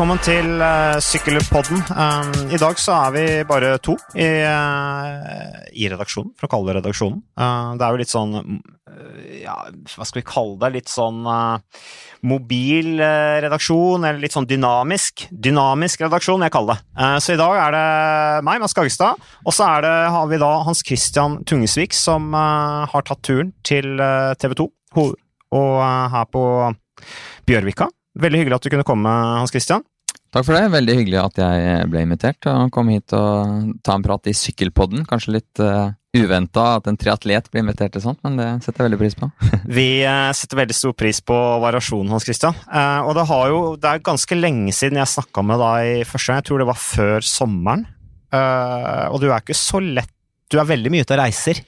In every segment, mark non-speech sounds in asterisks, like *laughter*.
Velkommen til uh, Sykkelpodden. Um, I dag så er vi bare to i, uh, i redaksjonen, for å kalle det redaksjonen. Uh, det er jo litt sånn ja, hva skal vi kalle det? Litt sånn mobil redaksjon, eller litt sånn dynamisk. Dynamisk redaksjon, jeg kaller det. så i dag er det meg, Mads Gagestad, og så det, har vi da Hans Christian Tungesvik som har tatt turen til TV 2, og her på Bjørvika. Veldig hyggelig at du kunne komme, Hans Christian. Takk for det. Veldig hyggelig at jeg ble invitert og kom hit og ta en prat i Sykkelpodden. Kanskje litt uh, eh, uventa at en triatlet blir invitert til sånt, men det setter jeg veldig pris på. *laughs* Vi uh, setter veldig stor pris på variasjonen, Hans Christian. Uh, og det, jo, det, er ganske lenge siden jeg snakka med deg første gang. Jeg tror det var før sommeren. Uh, og du er ikke så lett Du er veldig mye ute og reiser.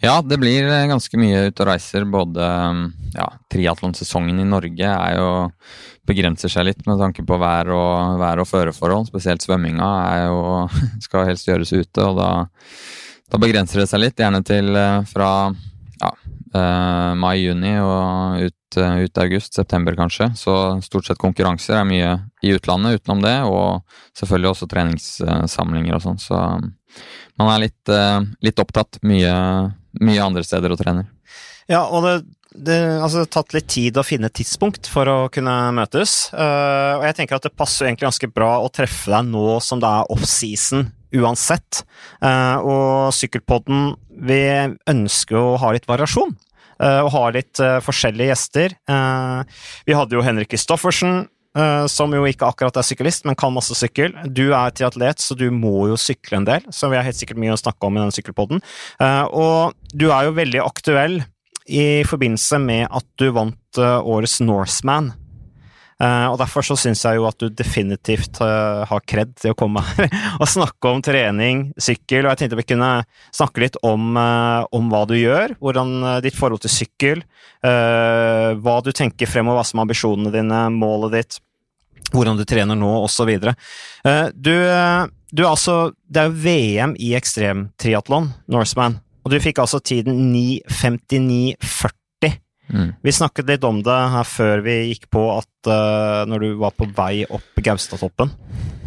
Ja, det blir ganske mye ute og reiser. Både ja, triatlonsesongen i Norge er jo begrenser seg litt med tanke på vær og, vær og føreforhold. Spesielt svømminga jo, *laughs* skal helst gjøres ute, og da, da, begrenser det seg litt. Gjerne til eh, fra ja, eh, mai-juni og ut, uh, ut august, september kanskje. Så stort sett konkurranser er mye i utlandet utenom det, og selvfølgelig også treningssamlinger og sånn. Så man er litt, litt opptatt. Mye mye andre steder og trener. Ja, og det, det altså, har tatt litt tid å finne et tidspunkt for å kunne møtes. Uh, og jeg tenker at det passer egentlig ganske bra å treffe deg nå som det er offseason uansett. Uh, og Sykkelpodden, vi ønsker å ha litt variasjon. Uh, og ha litt forskjellige gjester. vi hadde jo Henrik Kristoffersen, som jo ikke akkurat er syklist, men kan masse sykkel. Du er triatlet, så du må jo sykle en del, så vi har helt sikkert mye å snakke om i denne sykkelpodden. Og du er jo veldig aktuell i forbindelse med at du vant uh, årets Norseman. og derfor så syns jeg jo at du definitivt har kred til å komme her *laughs* og snakke om trening, sykkel, og jeg tenkte vi kunne snakke litt om, om hva du gjør, hvordan ditt forhold til sykkel, hva du tenker fremover, hva som er ambisjonene dine, målet ditt hvordan du trener nå, osv. Du, du, er altså Det er jo VM i ekstremtriatlon, Norseman, og du fikk altså tiden 9.59,40. Mm. Vi snakket litt om det her før vi gikk på at uh, når du var på vei opp Gaustatoppen,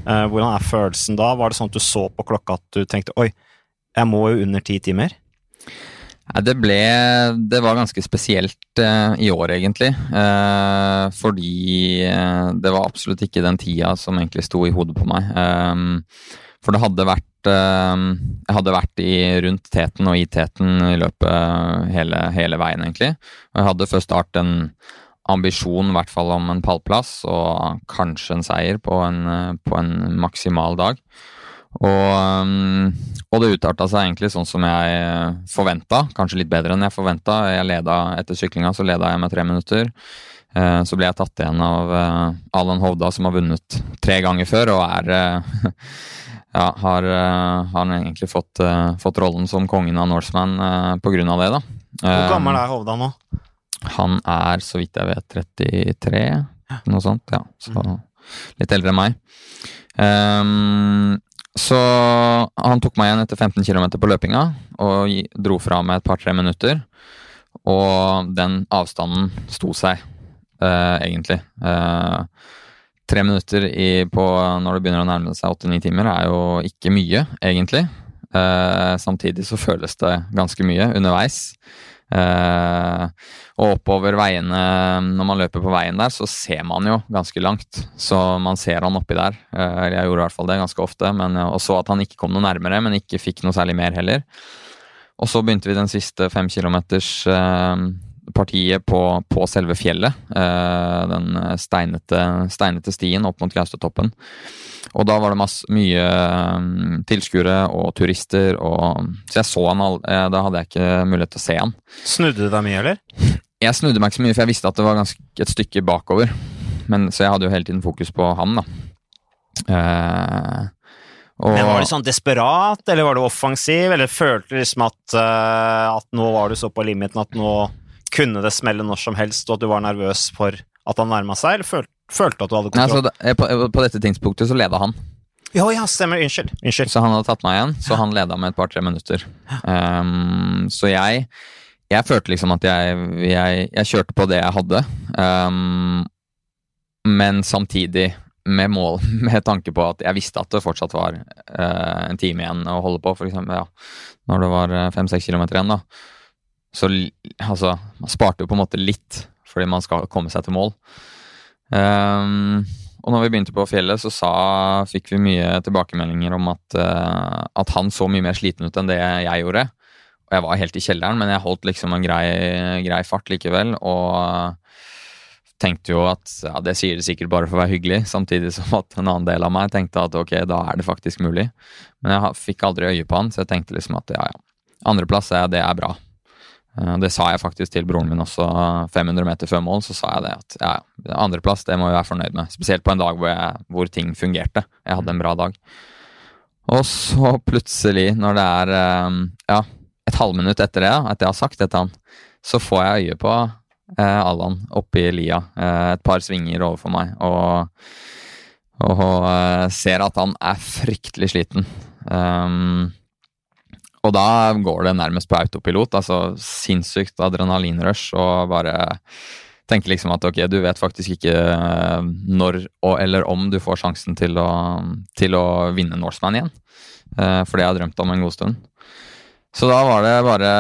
uh, hvordan er følelsen da? Var det sånn at du så på klokka at du tenkte oi, jeg må jo under ti timer? Det ble Det var ganske spesielt uh, i år, egentlig. Fordi det var absolutt ikke den tida som egentlig sto i hodet på meg. For det hadde vært Jeg hadde vært i, rundt teten og i teten i løpet hele, hele veien, egentlig. Og jeg hadde først start en ambisjon i hvert fall om en pallplass og kanskje en seier på en, på en maksimal dag. Og, og det utarta seg egentlig sånn som jeg forventa, kanskje litt bedre enn jeg forventa. Jeg leda etter syklinga, så leda jeg med tre minutter. Eh, så ble jeg tatt igjen av eh, Alan Hovda, som har vunnet tre ganger før, og er eh, *laughs* ja, har, har egentlig fått, fått, rollen som kongen av Norseman på grunn av det, da. Hvor gammel er Hovda nå? Han er, så vidt jeg vet, 33, noe sånt. Ja, så mm. litt eldre enn meg. Um, så han tok meg igjen etter 15 km på løpinga og dro fra med et par-tre minutter. Og den avstanden sto seg, uh, egentlig. Uh, tre minutter i, på, når det begynner å nærme seg 8-9 timer, er jo ikke mye, egentlig. Eh, samtidig så føles det ganske mye underveis. Eh, og oppover veiene, når man løper på veien der, så ser man jo ganske langt. Så man ser han oppi der. Eh, jeg gjorde i hvert fall det ganske ofte. Men, og så at han ikke kom noe nærmere, men ikke fikk noe særlig mer heller. Og så begynte vi den siste fem kilometers uh, partiet på, på, selve fjellet. den steinete, steinete, stien opp mot Gaustatoppen. Og da var det masse, mye um, tilskuere og turister, og, så jeg så han all, eh, Da hadde jeg ikke mulighet til å se han. Snudde du deg mye, eller? Jeg snudde meg ikke så mye, for jeg visste at det var ganske et stykke bakover. Men, så jeg hadde jo hele tiden fokus på han, da. Eh, og, Men Var du sånn desperat, eller var du offensiv, eller følte du liksom at, uh, at nå var du så på limiten at nå kunne det smelle når som helst, og at du var nervøs for at han nærma seg, eller følte følte at du hadde kontroll? Nei, det, på, på, dette tidspunktet så leda han. Ja, ja, stemmer. Unnskyld. Unnskyld. Så han hadde tatt meg igjen, så han leda med et par-tre minutter. Um, så jeg jeg følte liksom at jeg, jeg, jeg kjørte på det jeg hadde, um, men samtidig med mål *laughs* med tanke på at jeg visste at det fortsatt var uh, en time igjen å holde på, for eksempel, ja, når det var fem-seks kilometer igjen, da. Så altså, man sparte jo på en måte litt fordi man skal komme seg til mål. Um, og når vi begynte på fjellet, så sa, fikk vi mye tilbakemeldinger om at, uh, at han så mye mer sliten ut enn det jeg gjorde. Og jeg var helt i kjelleren, men jeg holdt liksom en grei, grei fart likevel. Og tenkte jo at ja, det sier det sikkert bare for å være hyggelig, samtidig som at en annen del av meg tenkte at ok, da er det faktisk mulig. Men jeg fikk aldri øye på han, så jeg tenkte liksom at ja, ja. Andreplass, det er bra. Eh, det sa jeg faktisk til broren min også 500 meter før mål. Så sa jeg det at ja, andreplass det må vi være fornøyd med. Spesielt på en dag hvor, jeg, hvor, ting fungerte. Jeg hadde en bra dag. Og så plutselig, når det er eh, ja, et halvminutt etter det, at jeg har sagt det til han, så får jeg øye på eh, Allan i lia. Eh, et par svinger overfor meg. Og, og eh, ser at han er fryktelig sliten. Um, og da går det nærmest på autopilot. altså Sinnssykt adrenalinrush og bare tenker liksom at ok, du vet faktisk ikke eh, når og eller om du får sjansen til å, til å vinne Norseman igjen. Uh, for det har jeg drømt om en god stund. Så da var det bare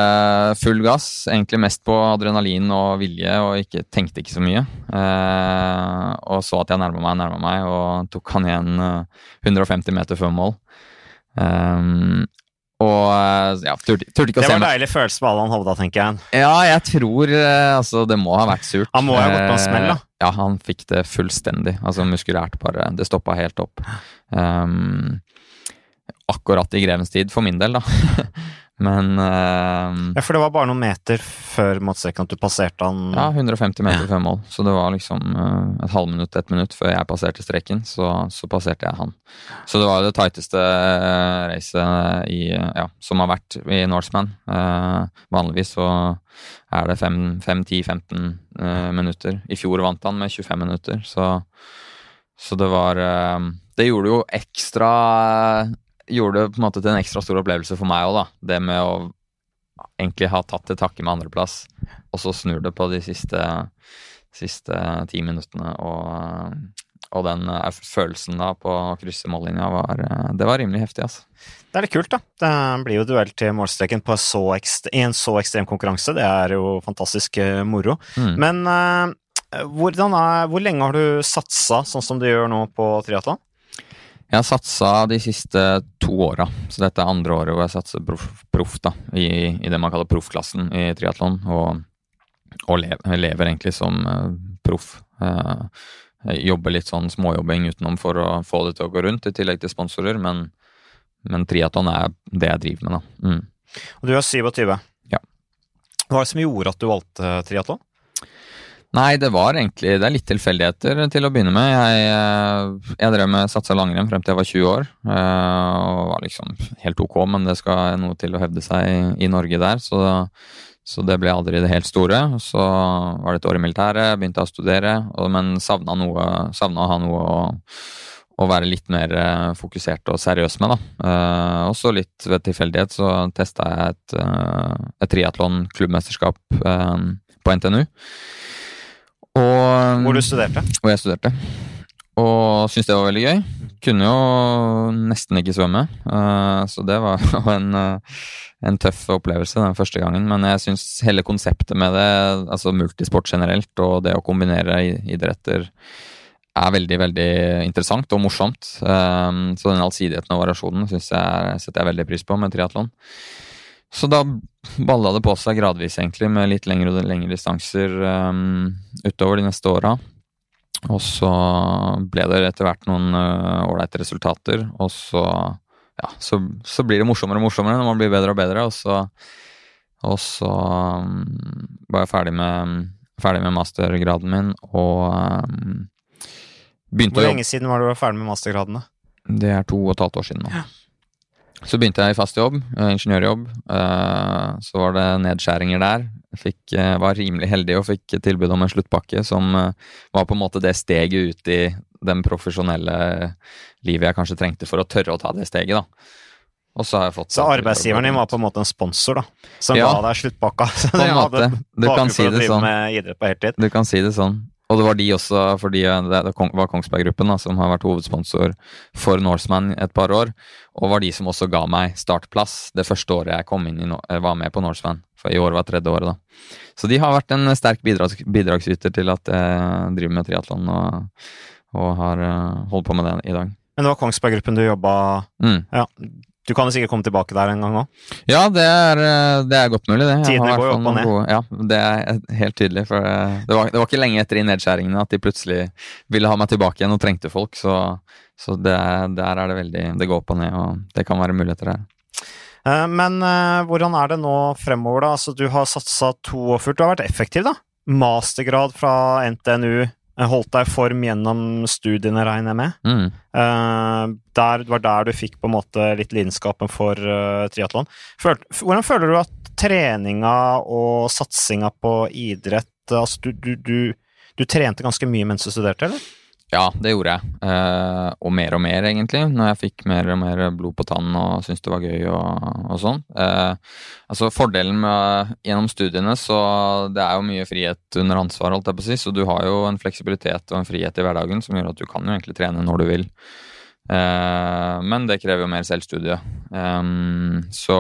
full gass. Egentlig mest på adrenalin og vilje, og ikke, tenkte ikke så mye. Eh, og så at jeg nærma meg, nærma meg, og tok han igjen 150 meter før mål. Um, og eh, ja, turte, turte ikke å se meg. Det var en deilig følelse på Allan Hovda, tenker jeg. Ja, jeg tror eh, altså det må ha vært surt. Han må ha gått på en smell, da. Eh, ja, han fikk det fullstendig. Altså muskulært bare. Det stoppa helt opp. Um, akkurat i grevens tid, for min del, da. *laughs* Men uh, Ja, For det var bare noen meter før målstreken at du passerte han Ja, 150 meter før mål. Så det var liksom uh, et halvminutt, ett minutt før jeg passerte streken, så, så, passerte jeg han. Så det var det tighteste uh, racet i, ja, som har vært i Norseman. Uh, vanligvis så er det 5-10-15 minutter. I fjor vant han med 25 minutter, så, så det var Det gjorde jo ekstra gjorde det på en måte til en ekstra stor opplevelse for meg òg, da. Det med å egentlig ha tatt til takke med andreplass, og så snur det på de siste, siste ti minuttene. Og, og den uh, følelsen da på å krysse mållinja var uh, Det var rimelig heftig, altså. Det er litt kult, da. Det blir jo duell til målstreken i en så ekstrem konkurranse. Det er jo fantastisk uh, moro. Mm. Men er, hvor lenge har du satsa sånn som du gjør nå på triatlon? Jeg har satsa de siste to åra, så dette er andre året hvor jeg satser proff, proff da, i, i, det man kaller proffklassen i triatlon. Og, og lever, lever, egentlig som uh, proff. Uh, jobber litt sånn småjobbing utenom for å få det til å gå rundt, i tillegg til sponsorer, men, men triatlon er det jeg driver med, da. Mm. Og du er 27. Ja. Hva er det som gjorde at du valgte triatlon? Nei, det var egentlig Det er litt tilfeldigheter til å begynne med. Jeg, eh, jeg drev med satsa langrenn frem til jeg var 20 år. Eh, og var liksom helt ok, men det skal noe til å hevde seg i Norge der. Så, så det ble aldri det helt store. Så var det et år i militæret, begynte å studere, men savna, noe, savna å ha noe å, å være litt mer eh, fokusert og seriøs med, da. Også litt ved tilfeldighet så testa jeg et, et triatlon-klubbmesterskap på NTNU. Og, hvor du studerte? Hvor jeg studerte. Og syntes det var veldig gøy. Kunne jo nesten ikke svømme, uh, så det var *laughs* jo en, uh, en, tøff opplevelse den første gangen. Men jeg syns hele konseptet med det, altså multisport generelt, og det å kombinere idretter, er veldig, veldig interessant og morsomt. Um, så den allsidigheten og variasjonen synes jeg, setter jeg veldig pris på med triatlon. Så da balla det på seg gradvis, egentlig, med litt lengre og lengre distanser um, utover de neste åra. Og så ble det etter hvert noen uh, ålreite uh, resultater, og så ja, så, så, blir det morsommere og morsommere når man blir bedre og bedre, og så, og så um, var jeg ferdig med, ferdig med, mastergraden min, og um, begynte Hvor lenge siden var du ferdig med mastergraden? Det er to og et halvt år siden nå. Ja. Så begynte jeg i fast jobb, eh, ingeniørjobb. Eh, så var det nedskjæringer der. Fikk, eh, var rimelig heldig og fikk tilbud om en sluttpakke som var på en måte det steget ut i den profesjonelle livet jeg kanskje trengte for å tørre å ta det steget, da. Og så har jeg fått Så arbeidsgiveren din var på en måte en sponsor, da? Som ja, ga deg sluttpakka? *laughs* måte. Du kan si det sånn. Med idrett på heltid. Du kan si det sånn. Og det var de også, fordi det var Kongsberg-gruppen da, som har vært hovedsponsor for Norseman et par år, og var de som også ga meg startplass det første året jeg kom inn i, var med på Norseman. For i år var tredje året, da. Så de har vært en sterk bidrags, bidragsyter til at jeg driver med triatlon og, og, har holdt på med det i dag. Men det var Kongsberg-gruppen du jobba mm. Ja, du kan jo sikkert komme tilbake der en gang òg? Ja, det er, eh, det er, godt mulig, det. Tidene går jo opp og ned. Gode, ja, det er helt tydelig. For eh, det var, det var, ikke lenge etter de nedskjæringene at de plutselig ville ha meg tilbake igjen og trengte folk. Så, så det, der er det veldig Det går opp og ned, og det kan være muligheter her. Eh, men hvordan er det nå fremover, da? Altså, du har satsa to år fullt. Du har vært effektiv, da? Mastergrad fra NTNU holdt deg i form gjennom studiene, regner jeg med. Mm. Uh, der, det var der du fikk på en måte litt lidenskapen for uh, triatlon. Hvordan føler du at treninga og satsinga på idrett Altså, du, du, du, du trente ganske mye mens du studerte, eller? Ja, det gjorde jeg. Eh, og mer og mer, egentlig. Når jeg fikk mer og mer blod på tannen og syntes det var gøy og, og sånn. Eh, altså Fordelen med gjennom studiene, så det er jo mye frihet under ansvar, holdt jeg på å si. Så du har jo en fleksibilitet og en frihet i hverdagen som gjør at du kan jo egentlig trene når du vil. Eh, men det krever jo mer selvstudie. Eh, så,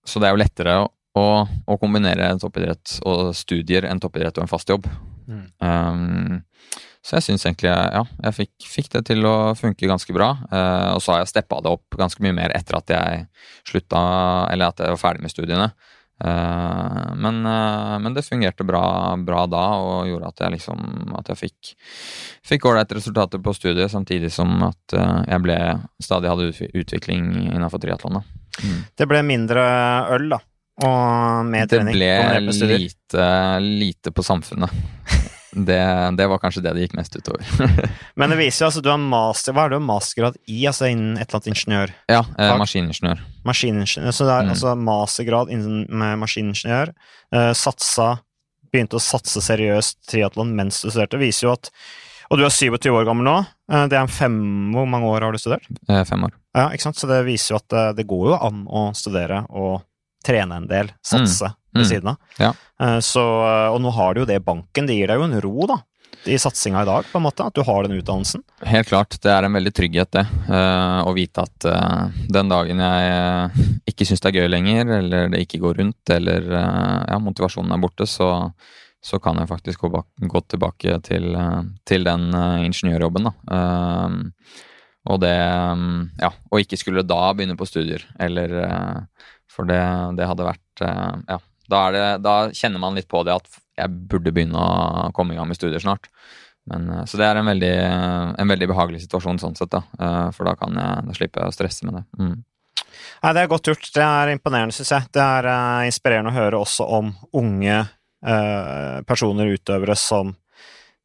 så det er jo lettere å, å, å kombinere toppidrett og studier enn toppidrett og en fast jobb. Mm. Um, så jeg syns egentlig ja, jeg fikk, fikk, det til å funke ganske bra. Uh, og så har jeg steppa det opp ganske mye mer etter at jeg slutta, eller at jeg var ferdig med studiene. Uh, men, uh, men, det fungerte bra, bra, da, og gjorde at jeg liksom at jeg fikk fikk ålreite resultater på studiet, samtidig som at jeg ble, stadig hadde utvikling innenfor triatlon. Mm. Det ble mindre øl, da? Og med trening? Det ble lite, lite på samfunnet. *laughs* Det, det, var kanskje det det gikk mest utover. *laughs* Men det viser jo altså du har master, Hva er det du har mastergrad i? Altså innen et eller annet ingeniør? Ja, eh, maskiningeniør. Maskiningeniør. Så det er mm. altså mastergrad innen maskiningeniør. Eh, satsa Begynte å satse seriøst triatlon mens du studerte. Viser jo at Og du er 27 år gammel nå. Eh, det er fem Hvor mange år har du studert? Eh, fem år. Ja, ikke sant? Så det viser jo at det, eh, det går jo an å studere og trene en del, satse mm. ved siden av. Ja. Eh, så, og nå har du jo det banken, det gir deg jo en ro, da. I satsinga i dag, på en måte, at du har den utdannelsen? Helt klart, det er en veldig trygghet, det. Uh, å vite at uh, den dagen jeg ikke syns det er gøy lenger, eller det ikke går rundt, eller ja, motivasjonen er borte, så, så kan jeg faktisk gå, bak, gå tilbake til, til den ingeniørjobben, da. og det Ja, og ikke skulle da begynne på studier, eller for det, det hadde vært eh, Ja. Da, det, da, kjenner man litt på det at jeg burde begynne å komme i gang med studier snart. Men, eh, så det er en veldig, en veldig, behagelig situasjon sånn sett, da. Eh, for da, kan jeg, da slipper å stresse med det. Mm. Nei, det er godt gjort. Det er imponerende, syns jeg. Det er uh, inspirerende å høre også om unge uh, personer, utøvere, som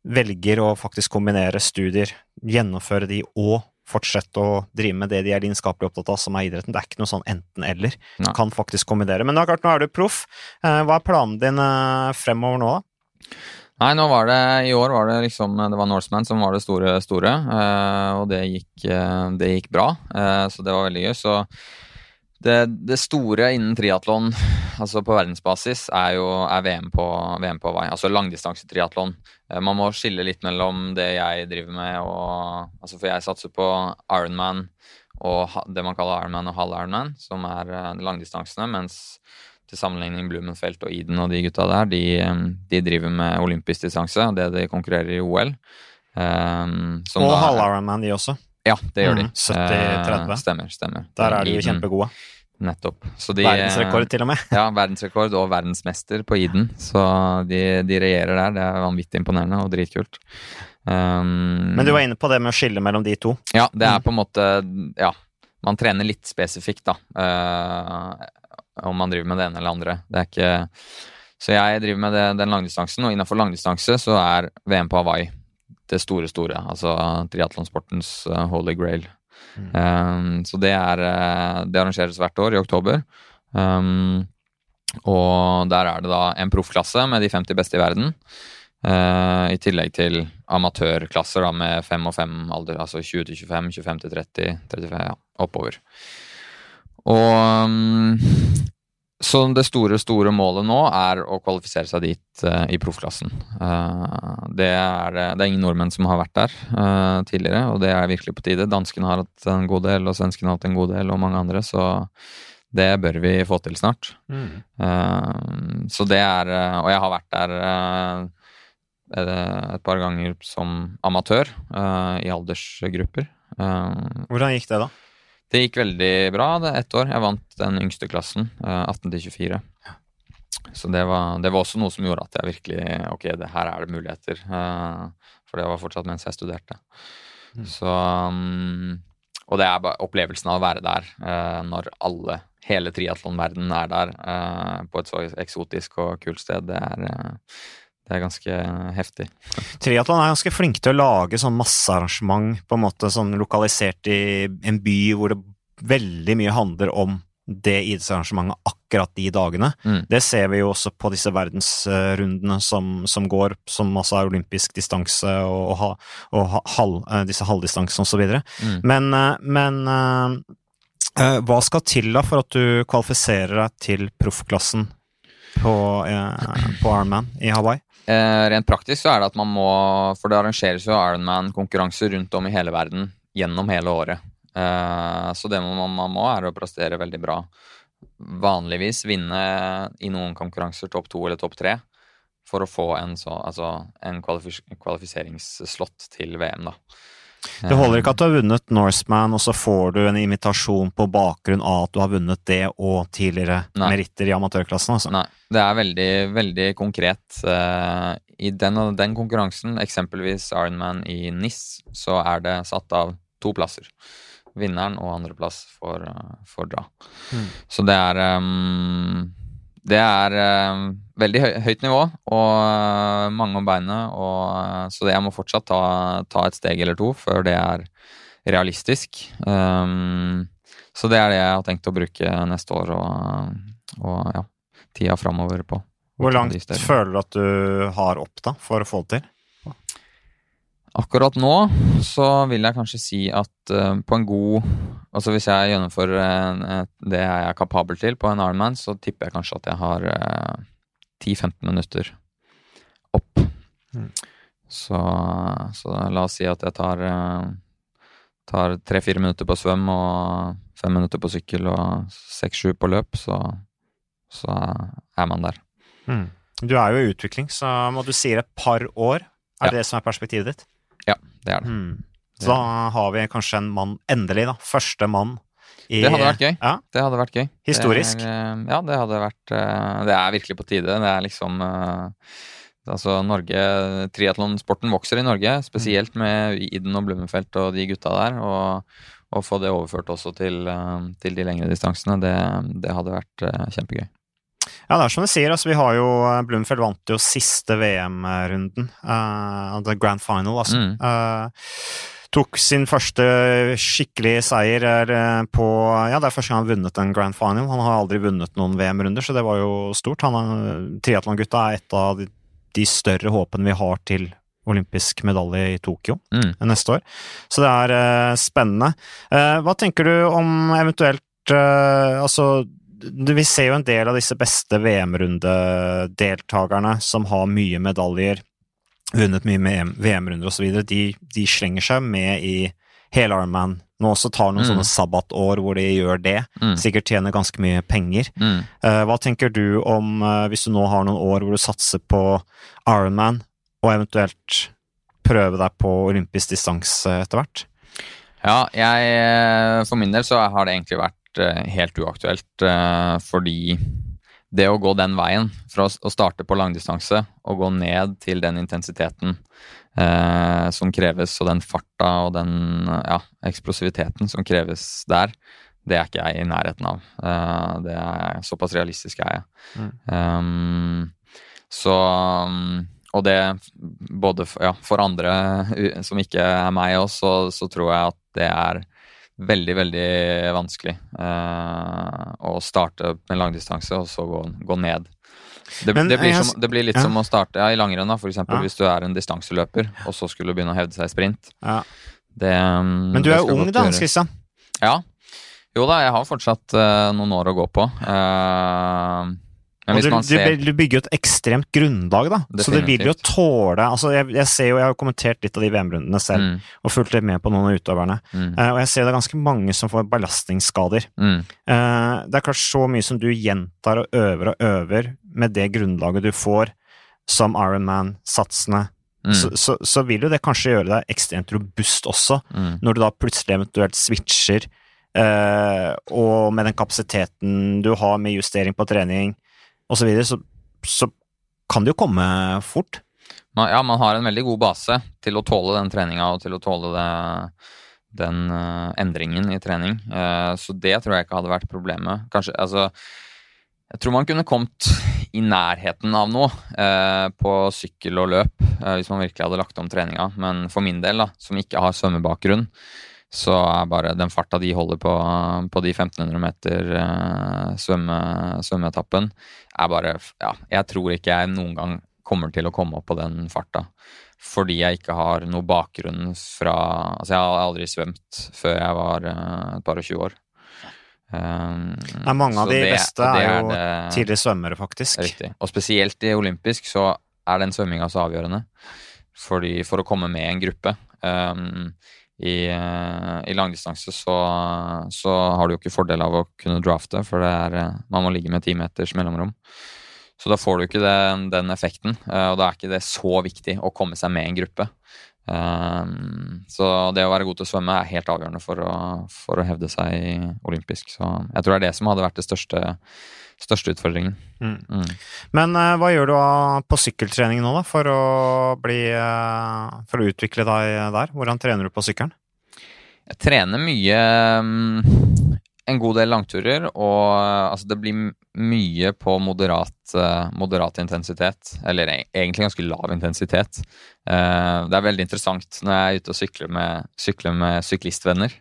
velger å faktisk kombinere studier, gjennomføre de og fortsette å drive med det de er lidenskapelig opptatt av, som er idretten. Det er ikke noe sånn enten-eller. Du kan faktisk kombinere. Men nå, klart, nå er du proff. Eh, hva er planen din eh, fremover nå, da? Nei, nå var det, i år var det liksom Det var Norseman som var det store, store. Eh, og det gikk, det gikk bra, så det var veldig gøy. Så det, det, store innen triatlon, altså på verdensbasis, er jo er VM på, VM på vei. Altså langdistansetriatlon. Eh, man må skille litt mellom det jeg driver med og altså For jeg satser på Ironman og det man kaller Ironman og halv Ironman, som er uh, langdistansene, mens til sammenligning Blumenfelt og Eden og de gutta der, de, eh, de driver med olympisk distanse, det de konkurrerer i OL. Um, og halv Ironman, de også. Ja, det gjør de. Mm, 70-30. Eh, stemmer, stemmer. Der er de jo kjempegode. Nettopp. De, verdensrekord, til og med. *laughs* ja, verdensrekord og verdensmester på Iden. Så de, de regjerer der. Det er vanvittig imponerende og dritkult. Um, Men du var inne på det med å skille mellom de to. Ja, det er mm. på en måte Ja, man trener litt spesifikt, da. Uh, om man driver med det ene eller andre. Det er ikke Så jeg driver med det, den langdistansen, og innenfor langdistanse så er VM på Hawaii det store, store. Altså triatlonsportens uh, holy grail. Mm. Um, så det er uh, Det arrangeres hvert år i oktober. Um, og der er det da en proffklasse med de 50 beste i verden. Uh, I tillegg til amatørklasser da med 5 og 5 alder, altså 20 til 25, 25 til 30, 35, ja, oppover. Og um, Så det store, store målet nå er å kvalifisere seg dit uh, i proffklassen. Uh, det, er, det, er, ingen nordmenn som har vært der uh, tidligere, og det er virkelig på tide. Danskene har hatt en god del, og svenskene har hatt en god del, og mange andre, så det bør vi få til snart. Mm. så det er Og jeg har vært der et par ganger som amatør i aldersgrupper. Hvordan gikk det, da? Det gikk veldig bra det ett år. Jeg vant den yngste klassen, 18 til 24. Så det var, det var, også noe som gjorde at jeg virkelig Ok, det her er det muligheter. Uh, for det var fortsatt mens jeg studerte. Mm. Så um, Og det er bare opplevelsen av å være der uh, når alle, hele triatlonverdenen er der på et så eksotisk og kult sted. Det er det er ganske heftig. *laughs* Triatlon er ganske flinke til å lage sånn massearrangement, på en måte sånn lokalisert i en by hvor det veldig mye handler om det idrettsarrangementet akkurat de dagene. Mm. Det ser vi jo også på disse verdensrundene som, som går, som altså er olympisk distanse og, og, og halv, eh, disse halvdistansene osv. Mm. Men, eh, men uh, hva skal til da for at du kvalifiserer deg til proffklassen på, uh, på Ironman i Hawaii? Eh, rent praktisk så er det at man må For det arrangeres jo Ironman-konkurranser rundt om i hele verden gjennom hele året. Eh, så det man, man må, er å prestere veldig bra. Vanligvis vinne i noen konkurranser topp to eller topp tre for å få en, så, altså, en kvalifis kvalifiseringsslott til VM, da. Det holder ikke at du har vunnet Norseman, og så får du en invitasjon på bakgrunn av at du har vunnet det og tidligere Nei. meritter i amatørklassen. Altså. Nei, det er veldig, veldig konkret. Uh, I den, den konkurransen, eksempelvis Ironman i NIS, så er det satt av to plasser. Vinneren og andreplass får, får dra. Mm. Så det er um, det er uh, veldig høy, høyt nivå og uh, mange om beinet. Og, uh, så det, jeg må fortsatt ta, ta, et steg eller to før det er realistisk. Um, så det er det jeg har tenkt å bruke neste år og, og ja, tida framover på. Hvor langt føler du at du har opp da, for å få det til? Akkurat nå så vil jeg kanskje si at uh, på en god Altså hvis jeg gjennomfører uh, det jeg er kapabel til på en Ironman, så tipper jeg kanskje at jeg har uh, eh, 10-15 minutter opp. Mm. Så, så, la oss si at jeg tar tar tre-fire minutter på svøm og fem minutter på sykkel og seks-sju på løp, så, så, er man der. Mm. Du er jo i utvikling, så må du si et par år. Er ja. det det som er perspektivet ditt? Ja, det er det. Mm. Så da har vi kanskje en mann, endelig, da. Første mann i Det hadde vært gøy. Ja. Det hadde vært gøy. Historisk. Det er, ja, det hadde vært eh, Det er virkelig på tide. Det er liksom eh, Altså Norge, Triatlonsporten vokser i Norge, spesielt med Iden og Blummenfelt og de gutta der. Og, å få det overført også til, eh, til de lengre distansene, det, det hadde vært kjempegøy. Ja, det er som du sier. Altså, vi har jo eh, Blumfeld vant jo siste VM-runden. Uh, the grand final, altså. Mm. Uh, tok sin første skikkelige seier på Ja, det er første gang han har vunnet en grand final. Han har aldri vunnet noen VM-runder, så det var jo stort. Triatlongutta er et av de, de, større håpene vi har til olympisk medalje i Tokyo mm. neste år. Så det er uh, spennende. hva tenker du om eventuelt Altså vi ser jo en del av disse beste VM-rundedeltakerne som har mye medaljer, vunnet mye VM-runder osv., de, de slenger seg med i hele Ironman nå også tar noen mm. sånne sabbatår hvor de gjør det. Mm. Sikkert tjener ganske mye penger. Mm. Uh, hva tenker du om uh, hvis du nå har noen år hvor du satser på Ironman, og eventuelt prøve deg på olympisk distanse etter hvert? Ja, jeg eh, For min del så har det egentlig vært Eh, helt uaktuelt, eh, fordi det å gå den veien, fra å starte på langdistanse og gå ned til den intensiteten eh, som kreves, og den farta og den ja, eksplosiviteten som kreves der, det er ikke jeg i nærheten av. Eh, det er Såpass realistisk er jeg. Mm. Um, så Og det både for, ja, for andre som ikke er meg også, så, så tror jeg at det er veldig, veldig vanskelig eh, å starte med langdistanse og så gå, gå ned. Det, Men, det, blir som, det, blir litt ja. som å starte ja, i langrenn, eksempel, ja. hvis du er en distanseløper, og så skulle begynne å hevde seg i sprint. Det, um, Men du er jo ung, da, Hans Christian. Ja. Jo da, jeg har fortsatt uh, noen år å gå på. Uh, men du, ser du, bygger jo et ekstremt grunnlag, da. Definitivt. Så det vil jo tåle altså jeg, jeg, ser jo, jeg har kommentert litt av de VM-rundene selv, mm. og fulgt litt med på noen av utøverne. Mm. Uh, og jeg ser det er ganske mange som får belastningsskader. Mm. Uh, det er klart så mye som du gjentar og øver og øver med det grunnlaget du får som Ironman-satsene Mm. Så, så, så, vil jo det kanskje gjøre deg ekstremt robust også, mm. når du da plutselig eventuelt switcher, eh, og med den kapasiteten du har med justering på trening osv., så, videre, så så kan det jo komme fort. Ja, man har en veldig god base til å tåle den treninga og til å tåle det, den uh, endringen i trening. Uh, så det tror jeg ikke hadde vært problemet. Kanskje, altså Jeg tror man kunne kommet i nærheten av noe eh, på sykkel og løp, eh, hvis man virkelig hadde lagt om treninga. Men for min del, da, som ikke har svømmebakgrunn, så er bare den farta de holder på, på de 1500 meter eh, svømme, svømmeetappen, er bare Ja, jeg tror ikke jeg noen gang kommer til å komme opp på den farta. Fordi jeg ikke har noe bakgrunn fra Altså, jeg har aldri svømt før jeg var eh, et par og tjue år. Um, Nei, mange av de det, beste er, er jo det, tidligere svømmere, faktisk. Riktig. Og spesielt i olympisk så er den svømminga så avgjørende. Fordi for å komme med i en gruppe um, i, uh, i langdistanse så, så, har du jo ikke fordel av å kunne drafte, for det er, uh, man må ligge med ti meters mellomrom. Så da får du ikke den, den effekten, uh, og da er ikke det så viktig å komme seg med i en gruppe. Så det å være god til å svømme er helt avgjørende for å, for å hevde seg olympisk. Så jeg tror det er det som hadde vært det største, største utfordringen. Mm. Mm. Men uh, hva gjør du uh, på sykkeltrening nå, da, for å, bli, uh, for å utvikle deg der? Hvordan trener du på sykkelen? Jeg trener mye um, en god del langturer, og altså, det blir mye på moderat, uh, moderat, intensitet. Eller egentlig ganske lav intensitet. Uh, det er veldig interessant når jeg er ute og sykler med, sykler med syklistvenner.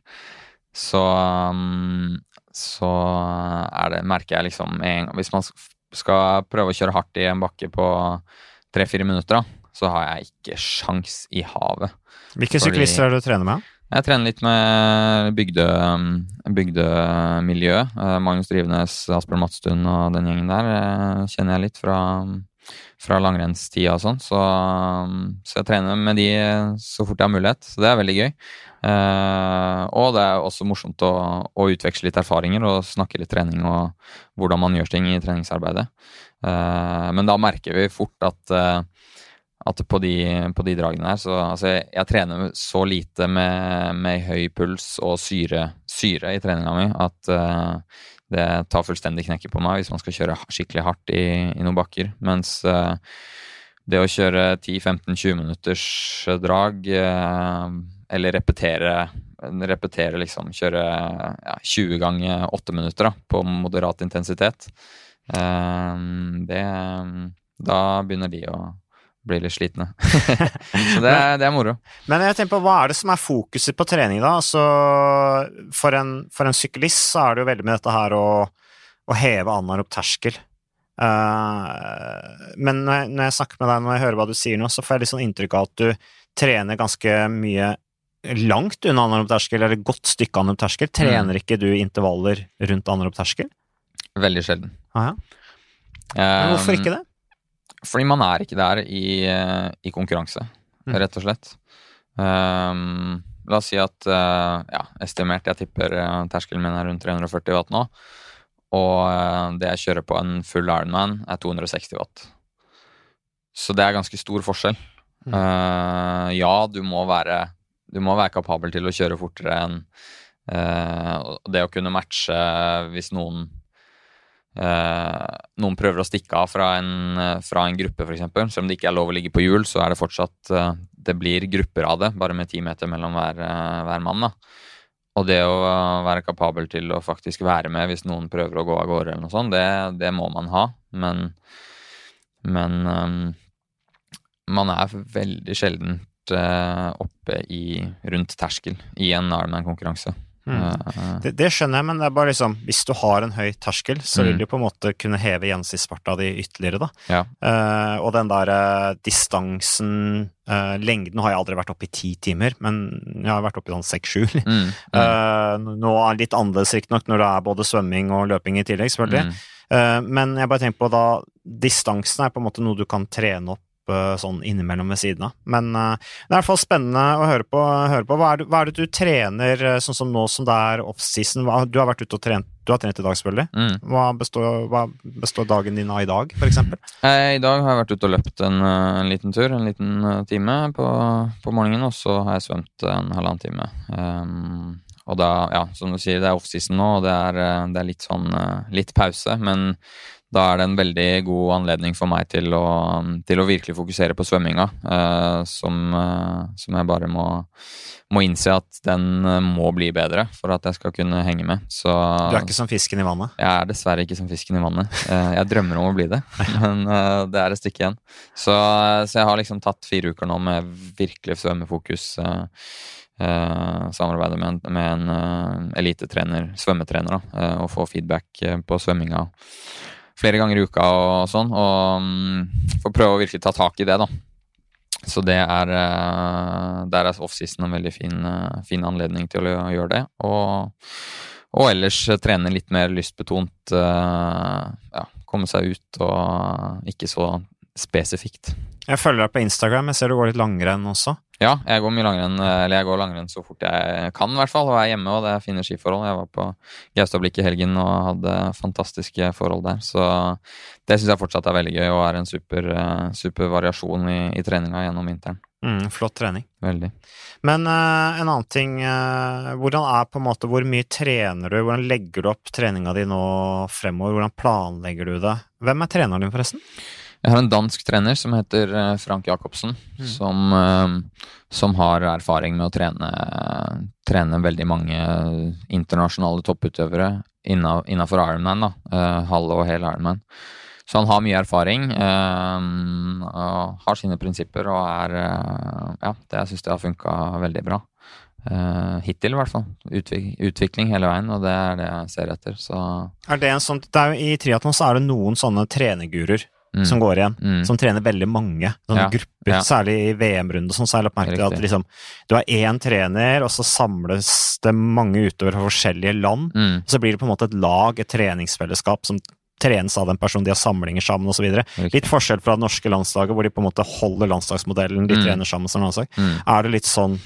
Så, um, så er det, merker jeg liksom en, Hvis man skal prøve å kjøre hardt i en bakke på tre-fire minutter, da, så har jeg ikke sjans i havet. Hvilke Fordi, syklister er det du trener med? Jeg trener litt med bygde, bygdemiljøet. Eh, Magnus Drivenes, Asbjørn Madstuen og den gjengen der eh, kjenner jeg litt fra, fra langrennstida og sånn. Så, så, jeg trener med de så fort jeg har mulighet. Så det er veldig gøy. Eh, og det er også morsomt å, å, utveksle litt erfaringer og snakke litt trening og hvordan man gjør ting i treningsarbeidet. men da merker vi fort at at på de, på de dragene her så altså jeg, jeg, trener så lite med, med høy puls og syre, syre i treninga mi at uh, det tar fullstendig knekken på meg hvis man skal kjøre skikkelig hardt i, i noen bakker. Mens uh, det å kjøre 10-15-20 minutters drag, uh, eller repetere, repetere liksom, kjøre ja, 20 ganger 8 minutter da, på moderat intensitet, det Da begynner de å blir litt slitne. *laughs* så det, det, er moro. Men jeg tenker på, hva er det som er fokuset på trening, da? Altså, for, en, for en syklist så er det jo veldig med dette her å, å heve anarob terskel. Uh, men når jeg, når jeg, snakker med deg, når jeg hører hva du sier nå, så får jeg litt sånn inntrykk av at du trener ganske mye langt unna anarob terskel, eller godt stykke anarob terskel. Trener mm. ikke du intervaller rundt anarob terskel? Veldig sjelden. Ah, ja. Men hvorfor ikke det? Fordi man er ikke der i, eh, i konkurranse, mm. rett og slett. Um, la oss si at uh, ja, estimert jeg tipper uh, terskelen min er rundt 340 watt nå. Og uh, det jeg kjører på en full Ironman, er 260 watt. Så det er ganske stor forskjell. Mm. ja, du må være du må være kapabel til å kjøre fortere enn det å kunne matche hvis noen eh, noen prøver å stikke av fra en, eh, fra en gruppe, f.eks. Selv om det ikke er lov å ligge på hjul, så er det fortsatt eh, Det blir grupper av det, bare med ti meter mellom hver, eh, hver mann. da. Og det å være kapabel til å faktisk være med hvis noen prøver å gå av gårde, eller noe sånt, det, det må man ha. Men, men um, man er veldig sjeldent uh, oppe i rundt terskel i en Ironman-konkurranse. Eh, Det, det skjønner jeg, men det er bare liksom Hvis du har en høy terskel, så vil Mm. du på en måte kunne heve gjennomsnittsfarta di ytterligere, da. ja. Uh, og den der uh, distansen uh, Lengden har jeg aldri vært oppe i ti timer, men jeg har vært oppe i sånn seks-sju. Mm, mm, nå er det litt annerledes riktignok når det er både svømming og løping i tillegg, selvfølgelig. mm. Men jeg bare tenker på da Distansen er på en måte noe du kan trene opp eh, sånn innimellom ved siden av. Men eh, det er i hvert fall spennende å høre på. Høre på. Hva, er det, hva er det du trener eh, sånn som nå som det er offseason? Du har vært ute og trent Du har trent i dag, selvfølgelig. Mm. Hva består, hva består dagen din av i dag, eksempel? Eh, I dag har jeg vært ute og løpt en, en liten tur, en liten time på, på morgenen, og så har jeg svømt en halvannen time. Um, og da, ja, som du sier, det er offseason nå, og det er, det er litt sånn litt pause, men da er det en veldig god anledning for meg til å, til å virkelig fokusere på svømminga, eh, som, eh, som jeg bare må, må innse at den eh, må bli bedre for at jeg skal kunne henge med. Så Du er ikke som fisken i vannet? jeg er dessverre ikke som fisken i vannet. Eh, Jeg drømmer om å bli det, *laughs* men eh, det er et stykke igjen. Så, så jeg har liksom tatt fire uker nå med virkelig svømmefokus. Uh, eh, Samarbeide med en, med en eh, elitetrener, svømmetrener, da, eh, og få feedback eh, på svømminga flere ganger i uka og sånn. Og får prøve å virkelig ta tak i det, da. Så det er eh, Der er offseason en veldig fin, eh, fin anledning til å gjøre det. Og og ellers trene litt mer lystbetont. eh, ja, komme seg ut og ikke så spesifikt. Jeg følger deg på Instagram, jeg ser du går litt langrenn også. Ja, jeg går mye langrenn, eller jeg går langrenn så fort jeg kan, i hvert fall. Og er hjemme, og det er fine skiforhold. Jeg var på Gaustablikk i helgen og hadde fantastiske forhold der. Så det syns jeg fortsatt er veldig gøy, og er en super, eh, super variasjon i, i treninga gjennom vinteren. Mm, flott trening. Veldig. Men uh, en annen ting uh, Hvordan er på en måte Hvor mye trener du? Hvordan legger du opp treninga di nå fremover? Hvordan planlegger du det? Hvem er treneren din, forresten? Jeg har en dansk trener som heter eh, Frank Jacobsen, Mm. som, eh, som har erfaring med å trene, trene veldig mange internasjonale topputøvere innafor Ironman, da. eh, halve og hel Ironman. Så han har mye erfaring, og har sine prinsipper, og er Ja, det syns jeg har funka veldig bra. Uh, hittil, i hvert fall. Utvik utvikling hele veien, og det er det jeg ser etter, så Er det en sånn, I triatlon så er det noen sånne trenerguruer mm, som går igjen. mm, Som trener veldig mange sånne Ja, grupper, ja. særlig i VM-runde. Sånn, så jeg at liksom, du har én trener, og så samles det mange utøvere fra forskjellige land. mm, Og så blir det på en måte et lag, et treningsfellesskap, som trenes av den personen, de har samlinger sammen osv. riktig. Litt forskjell fra det norske landslaget, hvor de på en måte holder landslagsmodellen, de Mm. trener sammen som landslag. Mm. Er det litt sånn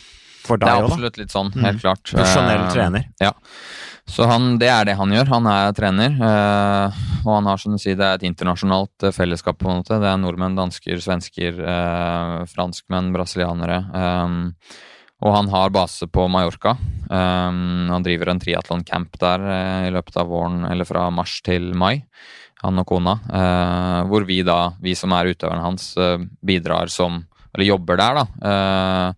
for Det deg er òg, da? absolutt litt sånn, Mm. helt klart. Profesjonell trener. trener. Så han, det er det han gjør. Han er trener. eh, og han har, som du sier, det er et internasjonalt eh, fellesskap, på en måte. Det er nordmenn, dansker, svensker, eh, franskmenn, brasilianere. eh, og han har base på Mallorca. Eh, han driver en triatlon-camp der eh, i løpet av våren, eller fra mars til mai. Han og kona. eh, hvor vi da, vi som er utøverne hans, eh, bidrar som Eller jobber der, da.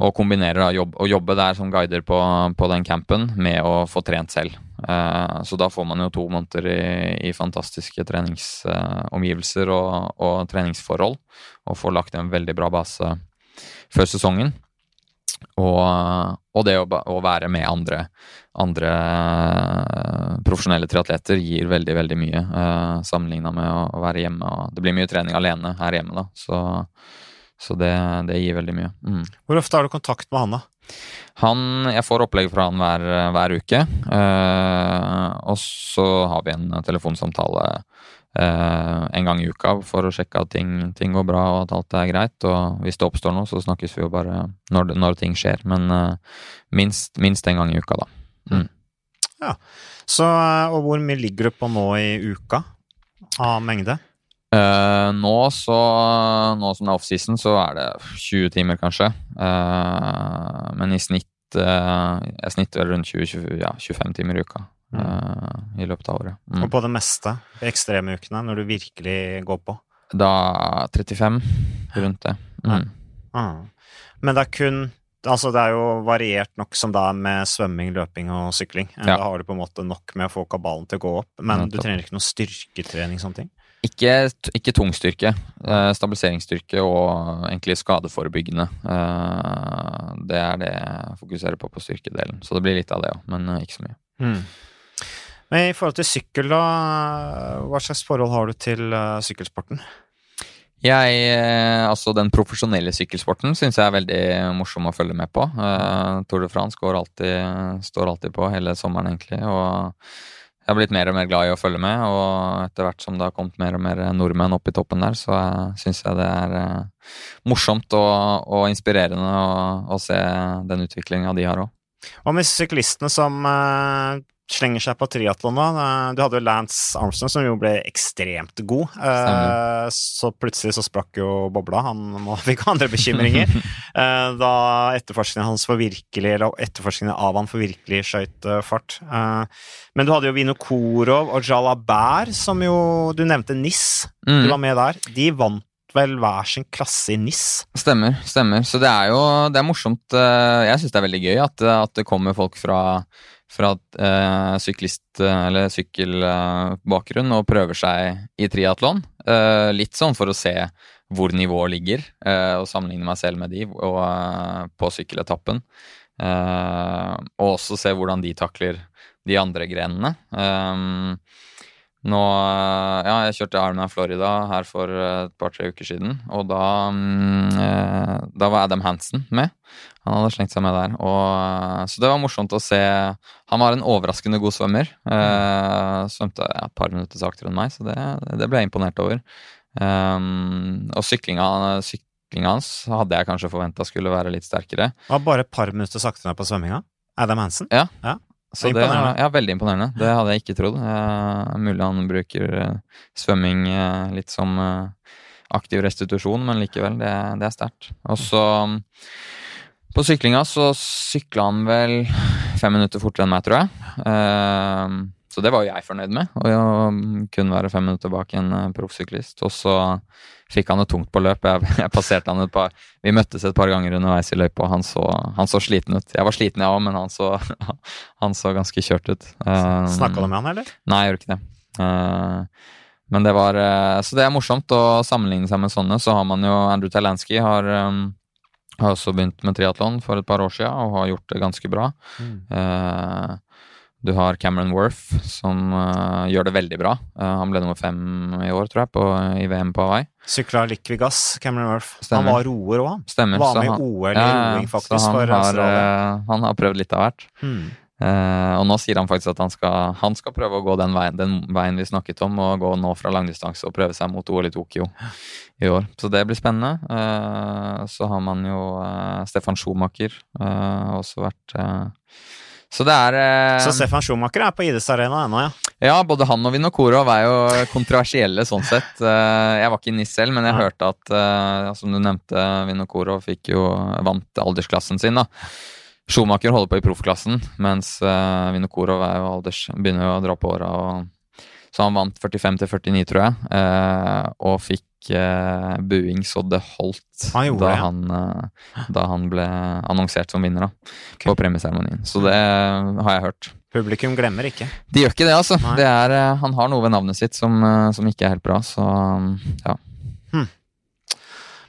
Eh, og kombinerer da jobb, å jobbe der som guider på, på den campen med å få trent selv. Eh, så da får man jo to måneder i, i fantastiske treningsomgivelser og, og treningsforhold, og får lagt en veldig bra base før sesongen. Og, og det å, å være med andre, andre eh, profesjonelle triatleter gir veldig, veldig mye, uh, sammenligna med å være hjemme. Og det blir mye trening alene her hjemme, da. Så, så det, det gir veldig mye. Mm. Hvor ofte har du kontakt med han, da? Han, jeg får opplegg fra han hver, hver uke. eh, og så har vi en telefonsamtale eh, en gang i uka for å sjekke at ting, ting går bra og at alt er greit. Og hvis det oppstår noe, så snakkes vi jo bare når, når ting skjer. Men eh, minst, minst en gang i uka, da. Så, eh, og hvor mye ligger du på nå i uka av mengde? Eh, nå, så, nå som det er offseason, så er det 20 timer, kanskje. Uh, men i snitt uh, Jeg snitter rundt 20, ja, 25 timer i uka eh, i løpet av året. Mm. Og på det meste, ekstreme ukene, når du virkelig går på? Da 35, rundt det. Mm. Ah. Men det er kun Altså, det er jo variert nok som det er med svømming, løping og sykling. Ja. Da har du på en måte nok med å få kabalen til å gå opp, men du trenger ikke noe styrketrening sånne ting. Ikke, ikke tungstyrke. Eh, stabiliseringsstyrke og egentlig skadeforebyggende. Eh, det er det jeg fokuserer på på styrkedelen. Så det blir litt av det òg, men eh, ikke så mye. Men i forhold til sykkel, da, hva slags forhold har du til sykkelsporten? Jeg, altså Den profesjonelle sykkelsporten syns jeg er veldig morsom å følge med på. Eh, Tour de France går alltid, står alltid på hele sommeren, egentlig. og jeg har blitt mer og mer glad i å følge med, og etter hvert som det har kommet mer og mer nordmenn opp i toppen der, så syns jeg det er eh, morsomt og, og inspirerende å, å se den utviklinga de har òg. Hva med syklistene som eh, slenger seg på triatlon? Eh, Du hadde jo Lance Armstrong, som jo ble ekstremt god. Eh, så plutselig så sprakk jo bobla. Han fikk andre bekymringer. *laughs* eh, da etterforskningen hans for virkelig, eller etterforskningen av han for virkelig skøyt eh, fart. Eh, men du hadde jo Vino Korov og Jalabær, som jo Du nevnte NIS. Du Mm. var med der. De vant vel hver sin klasse i NIS. Stemmer, stemmer. Så det er jo det er morsomt. Jeg syns det er veldig gøy at, at det kommer folk fra, fra eh, syklist- eller sykkelbakgrunn og prøver seg i triatlon. Eh, litt sånn for å se hvor nivået ligger, eh, og sammenligne meg selv med de og, eh, på sykkeletappen. Eh, og også se hvordan de takler de andre grenene. Eh, nå Ja, jeg kjørte Ironman Florida her for eh, et par-tre uker siden, og da mm, eh, Da var Adam Hansen med. Han hadde slengt seg med der. Og, eh, så det var morsomt å se. Han var en overraskende god svømmer. Eh, svømte ja, et par minutter saktere enn meg, så det, det ble jeg imponert over. Um, og syklinga, syklinga hans hadde jeg kanskje forventa skulle være litt sterkere. Det var bare et par minutter saktere på svømminga. Adam Hansen. Så det, er ja, veldig imponerende. Det hadde jeg ikke trodd. Eh, mulig han bruker eh, svømming eh, litt som aktiv restitusjon, men likevel, det, det er sterkt. Og så mm, på syklinga så sykla han vel fem minutter fortere enn meg, tror jeg. Eh, så det var jo jeg fornøyd med, å kunne kun være fem minutter bak en eh, proffsyklist. Og så fikk han det tungt på løp. Jeg, *laughs* jeg passerte han et par Vi møttes et par ganger underveis i løypa, og han så, han så sliten ut. Jeg var sliten, jeg òg, men han så, *laughs* han så ganske kjørt ut. Um, Snakka du med han, eller? Nei, jeg gjorde ikke det. Uh, men det var Så det er morsomt å sammenligne seg med sånne. Så har man jo Andrew Talansky har, har også begynt med triatlon for et par år siden og har gjort det ganske bra. Uh, du har Cameron Worth, som uh, gjør det veldig bra. Uh, han ble nummer fem i år, tror jeg, på, i VM på Hawaii. Sykla Liquigas, Cameron Worth. Stemmer. Han var roer òg, han. Stemmer. Var med i OL i ja, roing, faktisk, så han for har, Australia. uh, han har prøvd litt av hvert. Hmm. Og nå sier han faktisk at han skal, han skal prøve å gå den veien, den veien vi snakket om, og gå nå fra langdistanse og prøve seg mot OL i Tokyo i år. Så det blir spennende. Så har man jo Stefan Schumacher også vært Så det er eh, Så Stefan Schumacher er på Ides Arena ennå, ja. Ja, både han og Vinokurov er jo kontroversielle sånn sett. Eh, Jeg var ikke i NIS selv, men jeg ja. hørte at, eh, som du nevnte, Vinokurov fikk jo vant aldersklassen sin, da. Schumacher holder på i proffklassen, mens Vinokurov er jo alders, begynner jo å dra på åra. og- Så han vant 45 til 49, tror jeg, eh, og fikk eh, buing så det holdt Han gjorde da, ja. han, eh, da han ble annonsert som vinner da, okay. på premieseremonien. Så det har jeg hørt. Publikum glemmer ikke. De gjør ikke det, altså. Det er, eh, han har noe ved navnet sitt som, eh, som ikke er helt bra, så ja.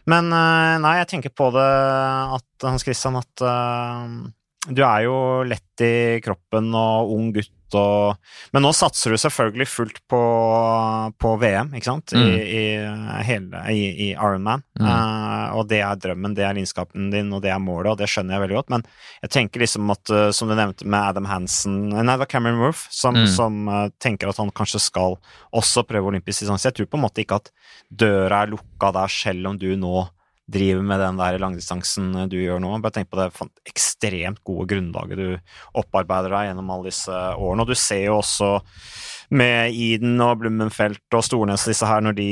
Men eh, nei, jeg tenker på det at Hans Christian, at uh, du er jo lett i kroppen og ung gutt og Men nå satser du selvfølgelig fullt på, på VM, ikke sant? I, Mm. i, hele, i, i Ironman. Mm. Uh, og det er drømmen, det er lidenskapen din, og det er målet, og det skjønner jeg veldig godt. Men jeg tenker liksom at, eh, som du nevnte med Adam Hansen Nei, det var Cameron Worth, som, Mm. som uh, tenker at han kanskje skal også prøve olympisk distanse. Jeg tror på en måte ikke at døra er lukka der, selv om du nå driver med den der langdistansen eh, du gjør nå. Bare tenk på det ekstremt gode grunnlaget du opparbeider deg gjennom alle disse årene. Og du ser jo også med Iden og Blummenfelt og Stornes disse her, når de,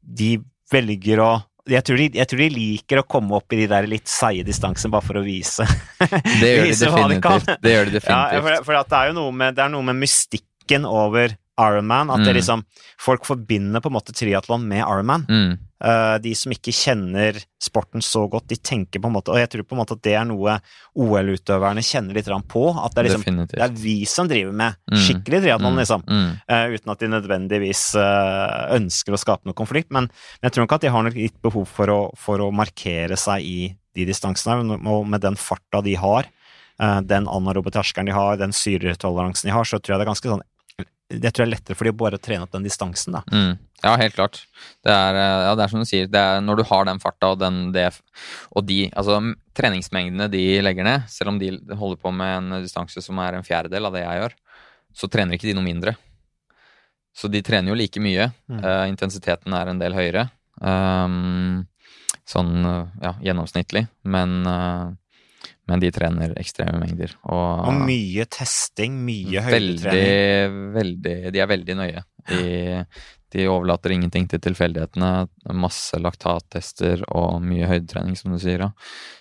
de velger å jeg tror, de, jeg tror de liker å komme opp i de der litt seige distansene bare for å vise Det gjør de *laughs* definitivt. Det gjør de Ja, definitivt. for, for at det er jo noe med, det er noe med mystikken over Ironman. At det Mm. liksom Folk forbinder på en måte triatlon med Ironman. Mm. Uh, de som ikke kjenner sporten så godt, de tenker på en måte Og jeg tror på en måte at det er noe OL-utøverne kjenner litt på. At det er liksom. Det er vi som driver med Mm. skikkelig triatlon, Mm. liksom. Eh, uten at de nødvendigvis uh, ønsker å skape noe konflikt. Men, men jeg tror nok at de har nok litt behov for å, for å markere seg i de distansene, og med den farta de har, den anarobe terskelen de har, den syretoleransen de har, så tror jeg det er ganske sånn Jeg tror det er lettere for de å bare trene opp den distansen, da. Mm. Ja, helt klart. Det er, eh, ja, det er som du sier, det er når du har den farta og den det, og de altså treningsmengdene de legger ned, selv om de holder på med en distanse som er en fjerdedel av det jeg gjør, så trener ikke de noe mindre. Så de trener jo like mye. Mm. Uh, intensiteten er en del høyere. Um, sånn ja, gjennomsnittlig. Men, eh, men de trener ekstreme mengder. Og, Og mye testing, mye høydetrening. veldig De er veldig nøye. De, de overlater ingenting til tilfeldighetene. Masse laktattester og mye høydetrening, som du sier. Ja.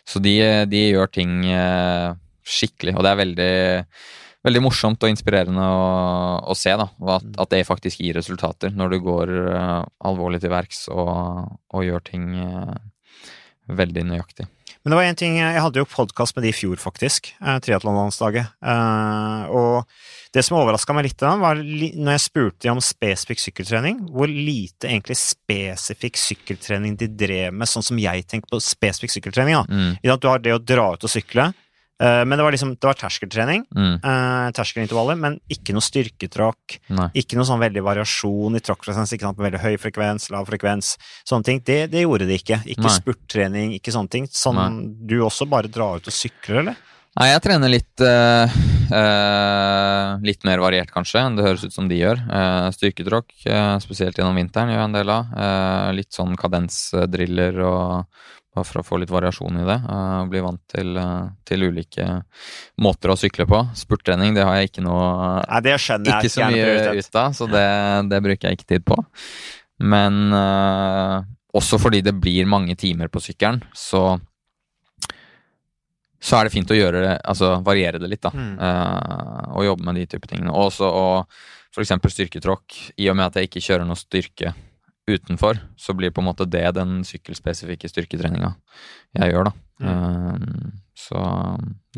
Så de, de gjør ting eh, skikkelig, og det er veldig Veldig morsomt og inspirerende å, å se da, at, at det faktisk gir resultater når du går eh, alvorlig til verks og, og gjør ting eh, veldig nøyaktig. Men det var en ting, jeg hadde jo podkast med de i fjor, faktisk, eh, triatlonlandsdaget. Eh, og det som overraska meg litt, da, var når jeg spurte de om spesifikk sykkeltrening, hvor lite egentlig spesifikk sykkeltrening de drev med, sånn som jeg tenker på spesifikk sykkeltrening. da. Mm, I at Du har det å dra ut og sykle, eh, men det var liksom, det var terskeltrening, mm, Uh, terskelintervaller, men ikke noe styrketråkk. Ikke noe sånn veldig variasjon i tråkkfrekvens, ikke sant, med veldig høy frekvens, lav frekvens, sånne ting. Det, det gjorde de ikke. Ikke Nei. spurttrening, ikke sånne ting. Sånn du også bare drar ut og sykler, eller? Nei, jeg trener litt uh, uh, Litt mer variert, kanskje, enn det høres ut som de gjør. Uh, styrketråkk, spesielt gjennom vinteren, gjør jeg en del av. Litt sånn kadensdriller og bare for å få litt variasjon i det. eh, bli vant til, til ulike måter å sykle på. Spurttrening, det har jeg ikke noe Nei, det skjønner jeg. ikke så mye ut av, så det, det bruker jeg ikke tid på. Men også fordi det blir mange timer på sykkelen, så så er det fint å gjøre det, altså variere det litt, da. Mm. Uh, og jobbe med de type tingene. Og også og f.eks. styrketråkk. I og med at jeg ikke kjører noe styrke utenfor, så blir på en måte det den sykkelspesifikke styrketreninga jeg gjør, da. Mm. Uh, så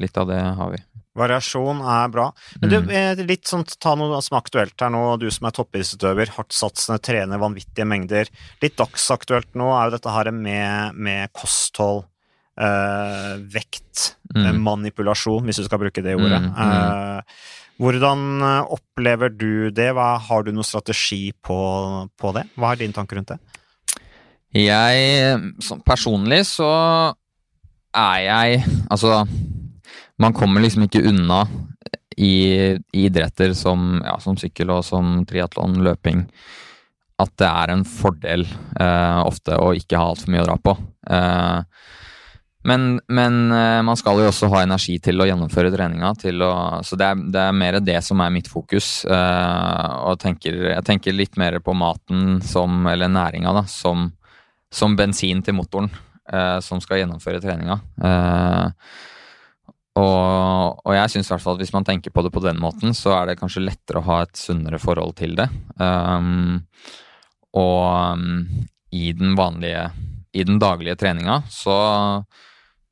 litt av det har vi. Variasjon er bra. Men du, Mm. eh, litt sånn, ta noe som er aktuelt her nå. Du som er toppidrettsutøver, hardtsatsende, trener vanvittige mengder. Litt dagsaktuelt nå er jo dette her med, med kosthold, eh, vekt, eh, Mm. manipulasjon, hvis du skal bruke det ordet. Mm, mm. Uh, hvordan eh, opplever du det? Hva, har du noen strategi på, på det? Hva er dine tanker rundt det? Jeg sånn personlig så er jeg Altså, man kommer liksom ikke unna i, i idretter som, ja, som sykkel og som triatlon, løping, at det er en fordel eh, ofte å ikke ha altfor mye å dra på. Eh, men, men eh, man skal jo også ha energi til å gjennomføre treninga, til å, så det er, det er mer det som er mitt fokus. eh, og tenker, jeg tenker litt mer på maten som, eller næringa, da, som, som bensin til motoren eh, som skal gjennomføre treninga. Og, og jeg syns at hvis man tenker på det på den måten, så er det kanskje lettere å ha et sunnere forhold til det. Og um, i den vanlige I den daglige treninga så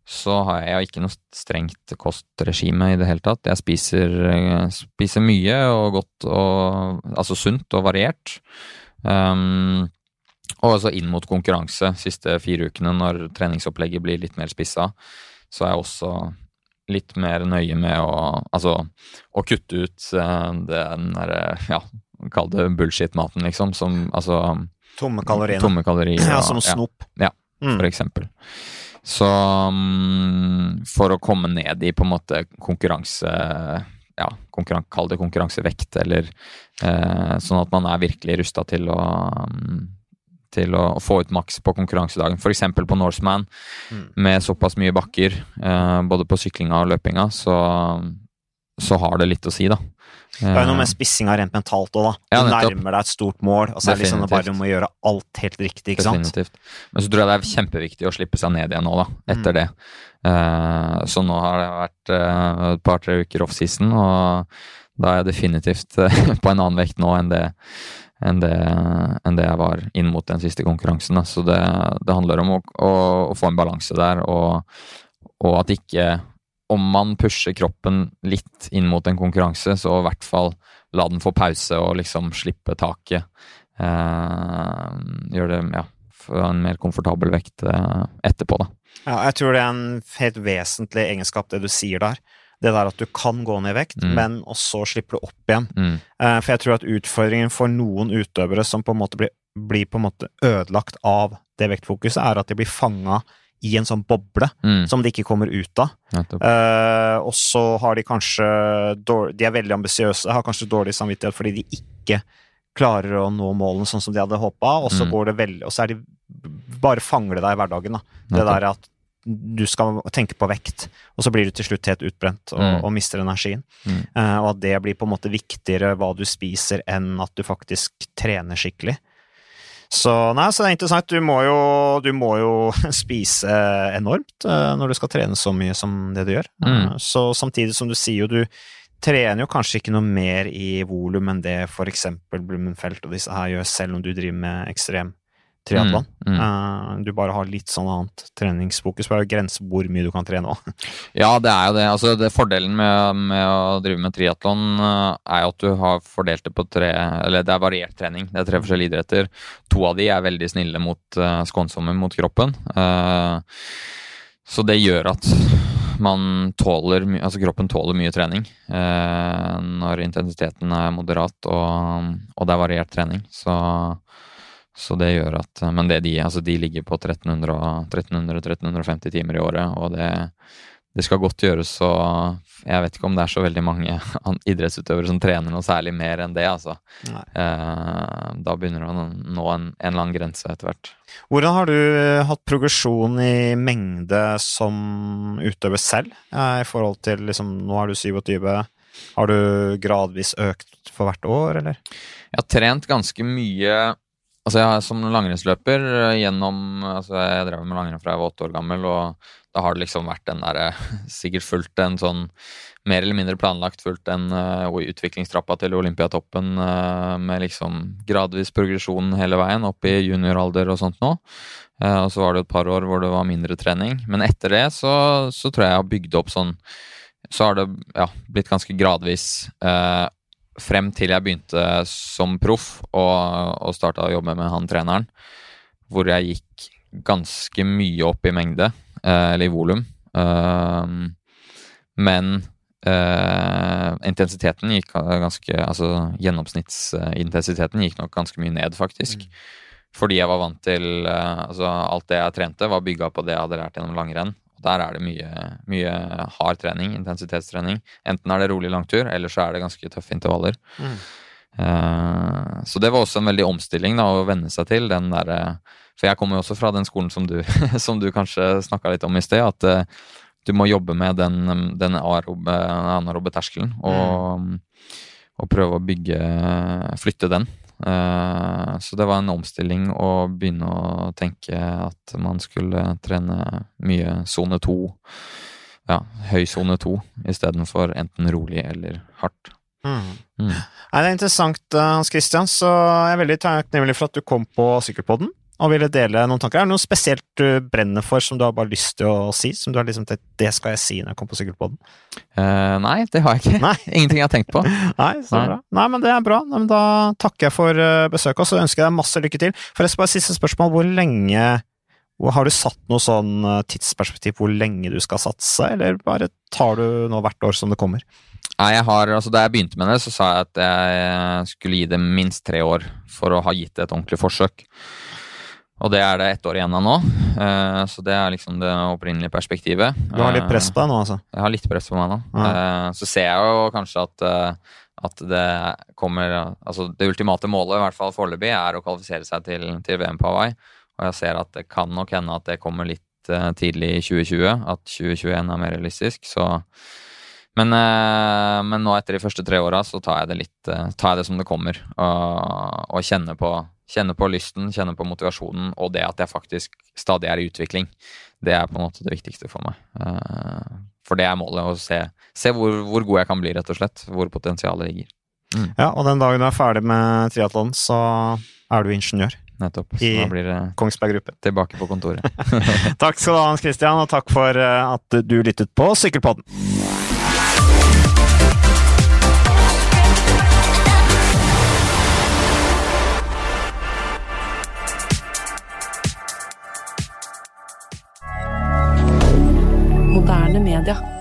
så har jeg ikke noe strengt kostregime i det hele tatt. Jeg spiser, eh, spiser mye og godt og Altså sunt og variert. Um, og også inn mot konkurranse siste fire ukene, når treningsopplegget blir litt mer spissa, så er jeg også litt mer nøye med å Altså å kutte ut eh, den derre Ja, kall det bullshit-maten, liksom. Som altså Tomme kalorier. Tomme kalorier. Ja, som snop. Ja, Mm. for eksempel. Så um, for å komme ned i på en måte konkurranse ja, konkurran kall det konkurransevekt, eller eh, sånn at man er virkelig rusta til å um, til å få ut maks på konkurransedagen. F.eks. på Norseman, Mm. med såpass mye bakker, eh, både på syklinga og løpinga, så, så har det litt å si, da. Det er jo noe med spissinga rent mentalt òg, da. Du Ja, nærmer deg et stort mål, og så er det liksom bare om å gjøre alt helt riktig, ikke sant? Definitivt. Men så tror jeg det er kjempeviktig å slippe seg ned igjen nå, da, etter Mm. det. Uh, så nå har det vært uh, et par-tre uker off-season, og da er jeg definitivt *laughs* på en annen vekt nå enn det, enn det, enn det jeg var inn mot den siste konkurransen. Da. Så det, det, handler om å, å, å, få en balanse der, og, og at ikke Om man pusher kroppen litt inn mot en konkurranse, så i hvert fall la den få pause og liksom slippe taket. Eh, gjør det ja, for en mer komfortabel vekt eh, etterpå, da. Ja, jeg tror det er en helt vesentlig egenskap, det du sier der. Det der at du kan gå ned i vekt, mm. men også slipper du opp igjen. Mm. Uh, for jeg tror at utfordringen for noen utøvere som på en måte blir, blir på en måte ødelagt av det vektfokuset, er at de blir fanga i en sånn boble mm. som de ikke kommer ut av. Uh, og så har de kanskje dårlig, De er veldig ambisiøse, har kanskje dårlig samvittighet fordi de ikke klarer å nå målene sånn som de hadde håpa, og så mm. går det veldig Og så er de bare fangler deg i hverdagen. da. Det der at du skal tenke på vekt, og så blir du til slutt helt utbrent og, mm. og mister energien. Uh, og at det blir på en måte viktigere hva du spiser, enn at du faktisk trener skikkelig. Så, nei, så det er interessant. Du må jo, du må jo *laughs* spise enormt uh, når du skal trene så mye som det du gjør. Mm. Uh, så samtidig som du sier jo du trener jo kanskje ikke noe mer i volum enn det for eksempel Blummenfelt og disse her gjør, selv om du driver med ekstrem triatlon. Mm, mm. uh, du bare har litt sånn annet treningsfokus. Det er jo grense hvor mye du kan trene òg. *laughs* ja, det er jo det. Altså, det fordelen med, med, å drive med triatlon uh, er jo at du har fordelt det på tre Eller det er variert trening. Det er tre forskjellige idretter. To av de er veldig snille mot uh, skånsomme mot kroppen. så det gjør at man tåler Altså kroppen tåler mye trening når intensiteten er moderat og, og det er variert trening. Så så det gjør at Men det de, altså de ligger på 1300-1350 timer i året, og det, det, skal godt gjøres, så jeg vet ikke om det er så veldig mange *laughs* idrettsutøvere som trener noe særlig mer enn det, altså. Eh, da begynner det å nå en, en eller annen grense etter hvert. Hvordan har du eh, hatt progresjon i mengde som utøver selv, eh, i forhold til liksom Nå er du 27. Har du gradvis økt for hvert år, eller? Jeg har trent ganske mye Altså jeg Som langrennsløper eh, gjennom altså Jeg drev med langrenn fra jeg var åtte år gammel, og da har det liksom vært den derre Sikkert fulgt en sånn mer eller mindre planlagt fulgt en uh, utviklingstrappa til Olympiatoppen uh, med liksom gradvis progresjon hele veien opp i junioralder og sånt nå. Uh, og så var det et par år hvor det var mindre trening. Men etter det så, så tror jeg jeg har bygd opp sånn Så har det ja, blitt ganske gradvis. Frem til jeg begynte som proff og, og starta å jobbe med han treneren, hvor jeg gikk ganske mye opp i mengde, eh, eller i volum. Eh, men eh, intensiteten gikk ganske Altså gjennomsnittsintensiteten gikk nok ganske mye ned, faktisk. Mm. Fordi jeg var vant til uh, Altså alt det jeg trente, var bygga på det jeg hadde lært gjennom langrenn. Der er det mye, mye, hard trening, intensitetstrening. Enten er det rolig langtur, eller så er det ganske tøffe intervaller. Mm. Uh, så det var også en veldig omstilling da, å venne seg til den derre For jeg kommer jo også fra den skolen som du, *laughs* som du kanskje snakka litt om i sted, at uh, du må jobbe med den, den anaerobe terskelen og, mm. og prøve å bygge Flytte den. Eh, så det var en omstilling å begynne å tenke at man skulle trene mye sone to. Ja, høy sone to istedenfor enten rolig eller hardt. Mm. Mm. Nei, det er interessant, eh, Hans Christian, så jeg er veldig takknemlig for at du kom på Sykkelpodden og ville dele noen tanker. Er det noe spesielt du brenner for som du har bare lyst til å si? Som du har liksom tenkt det skal jeg si når jeg kommer på sykkelpodden? Uh, nei, det har jeg ikke. Nei. *laughs* Ingenting jeg har tenkt på. *laughs* nei, så nei. bra. Nei, men det er bra. Nei, da takker jeg for uh, besøket, og så ønsker jeg deg masse lykke til. Forresten, bare siste spørsmål. Hvor lenge Har du satt noe sånn uh, tidsperspektiv hvor lenge du skal satse, eller bare tar du nå hvert år som det kommer? Nei, jeg har, altså Da jeg begynte med det, så sa jeg at jeg skulle gi det minst tre år for å ha gitt det et ordentlig forsøk. Og det er det ett år igjen av nå. Uh, så det er liksom det opprinnelige perspektivet. Du har litt press på deg nå, altså? Jeg har litt press på meg nå. Ja. Uh, så ser jeg jo kanskje at, uh, at det kommer Altså det ultimate målet, i hvert fall foreløpig, er å kvalifisere seg til, til, VM på Hawaii. Og jeg ser at det kan nok hende at det kommer litt tidlig i 2020. At 2021 er mer realistisk. Så men, men, nå etter de første tre åra så tar jeg det litt tar jeg det som det kommer, og, og kjenner på Kjenne på lysten, kjenne på motivasjonen og det at jeg faktisk stadig er i utvikling. Det er på en måte det viktigste for meg. Uh, For det er målet, å se, se hvor, hvor god jeg kan bli, rett og slett. Hvor potensialet ligger. Ja, og den dagen du er ferdig med triatlon, så er du ingeniør. Nettopp. Så I- da blir det Kongsberg Gruppe. tilbake på kontoret. *laughs* Takk skal du ha, Hans Christian, og takk for eh, at du lyttet på Sykkelpodden. rien.